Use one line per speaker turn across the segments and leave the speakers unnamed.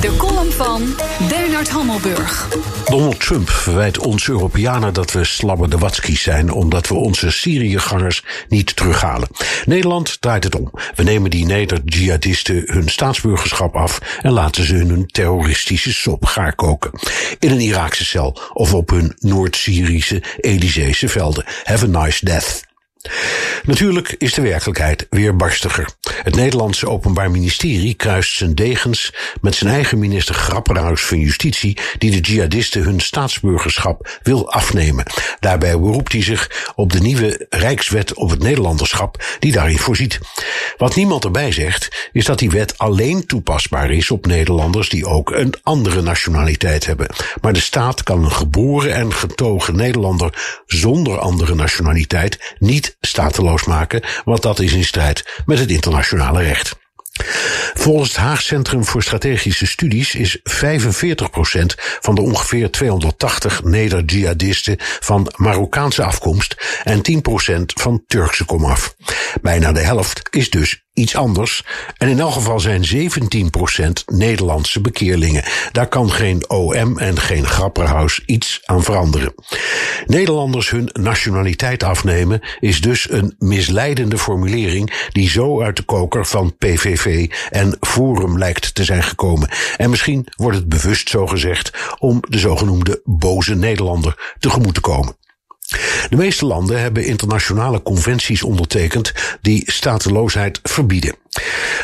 De column van Bernard Hammelburg.
Donald Trump verwijt ons Europeanen dat we slabberdewatskies zijn... omdat we onze Syriëgangers niet terughalen. Nederland draait het om. We nemen die neder-jihadisten hun staatsburgerschap af... en laten ze hun terroristische sop gaar koken. In een Iraakse cel of op hun Noord-Syrische Elyseese velden. Have a nice death. Natuurlijk is de werkelijkheid weer barstiger. Het Nederlandse Openbaar Ministerie kruist zijn degens met zijn eigen minister Grapperhaus van Justitie, die de jihadisten hun staatsburgerschap wil afnemen. Daarbij beroept hij zich op de nieuwe Rijkswet op het Nederlanderschap, die daarin voorziet. Wat niemand erbij zegt, is dat die wet alleen toepasbaar is op Nederlanders die ook een andere nationaliteit hebben. Maar de staat kan een geboren en getogen Nederlander zonder andere nationaliteit niet stateloos maken, want dat is in strijd met het internationale recht. Volgens het Haag Centrum voor Strategische Studies is 45% van de ongeveer 280 neder-jihadisten van Marokkaanse afkomst en 10% van Turkse komaf. Bijna de helft is dus iets anders. En in elk geval zijn 17% Nederlandse bekeerlingen. Daar kan geen OM en geen Grapperhaus iets aan veranderen. Nederlanders hun nationaliteit afnemen is dus een misleidende formulering die zo uit de koker van PVV en Forum lijkt te zijn gekomen. En misschien wordt het bewust zo gezegd om de zogenoemde boze Nederlander tegemoet te komen. De meeste landen hebben internationale conventies ondertekend die stateloosheid verbieden.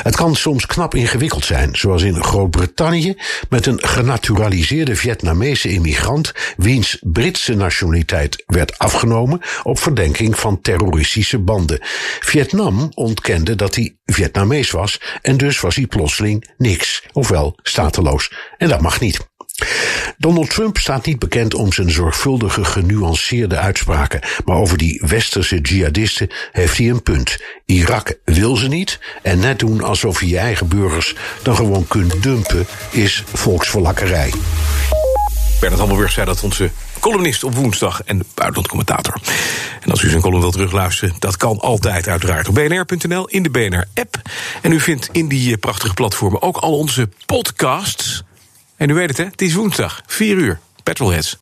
Het kan soms knap ingewikkeld zijn, zoals in Groot-Brittannië met een genaturaliseerde Vietnamese immigrant wiens Britse nationaliteit werd afgenomen op verdenking van terroristische banden. Vietnam ontkende dat hij Vietnamees was en dus was hij plotseling niks, ofwel stateloos. En dat mag niet. Donald Trump staat niet bekend om zijn zorgvuldige, genuanceerde uitspraken, maar over die westerse jihadisten heeft hij een punt. Irak wil ze niet en net doen alsof je je eigen burgers dan gewoon kunt dumpen is volksverlakkerij.
Bernard Hammelburg zei dat onze columnist op woensdag en buitenlandcommentator. En als u zijn column wilt terugluisteren, dat kan altijd uiteraard op bnr.nl in de BNR-app. En u vindt in die prachtige platformen ook al onze podcasts. En u weet het, hè? Het is woensdag, 4 uur. Petrolheads.